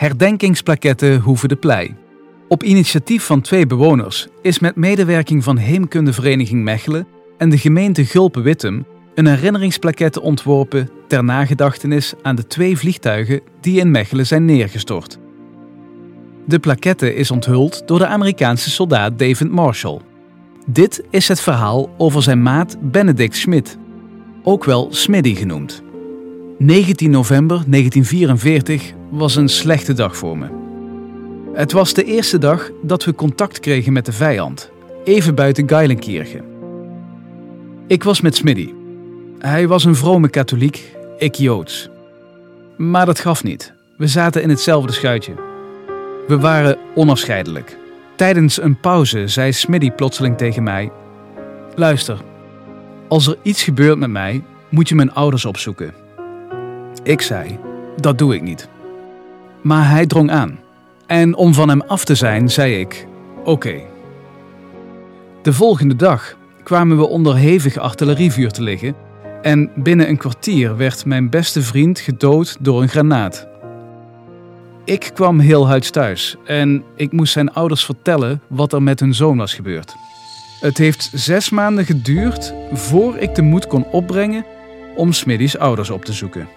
herdenkingsplaketten Hoeve de Plei. Op initiatief van twee bewoners is met medewerking van Heemkundevereniging Mechelen en de gemeente Gulpen-Wittem een herinneringsplaquette ontworpen ter nagedachtenis aan de twee vliegtuigen die in Mechelen zijn neergestort. De plaquette is onthuld door de Amerikaanse soldaat David Marshall. Dit is het verhaal over zijn maat Benedict Schmidt, ook wel Smiddy genoemd. 19 november 1944 was een slechte dag voor me. Het was de eerste dag dat we contact kregen met de vijand, even buiten Geilenkirchen. Ik was met Smiddy. Hij was een vrome katholiek, ik joods. Maar dat gaf niet. We zaten in hetzelfde schuitje. We waren onafscheidelijk. Tijdens een pauze zei Smiddy plotseling tegen mij: Luister, als er iets gebeurt met mij, moet je mijn ouders opzoeken. Ik zei: Dat doe ik niet. Maar hij drong aan. En om van hem af te zijn, zei ik: Oké. De volgende dag kwamen we onder hevig artillerievuur te liggen en binnen een kwartier werd mijn beste vriend gedood door een granaat. Ik kwam heel huids thuis en ik moest zijn ouders vertellen wat er met hun zoon was gebeurd. Het heeft zes maanden geduurd voor ik de moed kon opbrengen om Smiddy's ouders op te zoeken.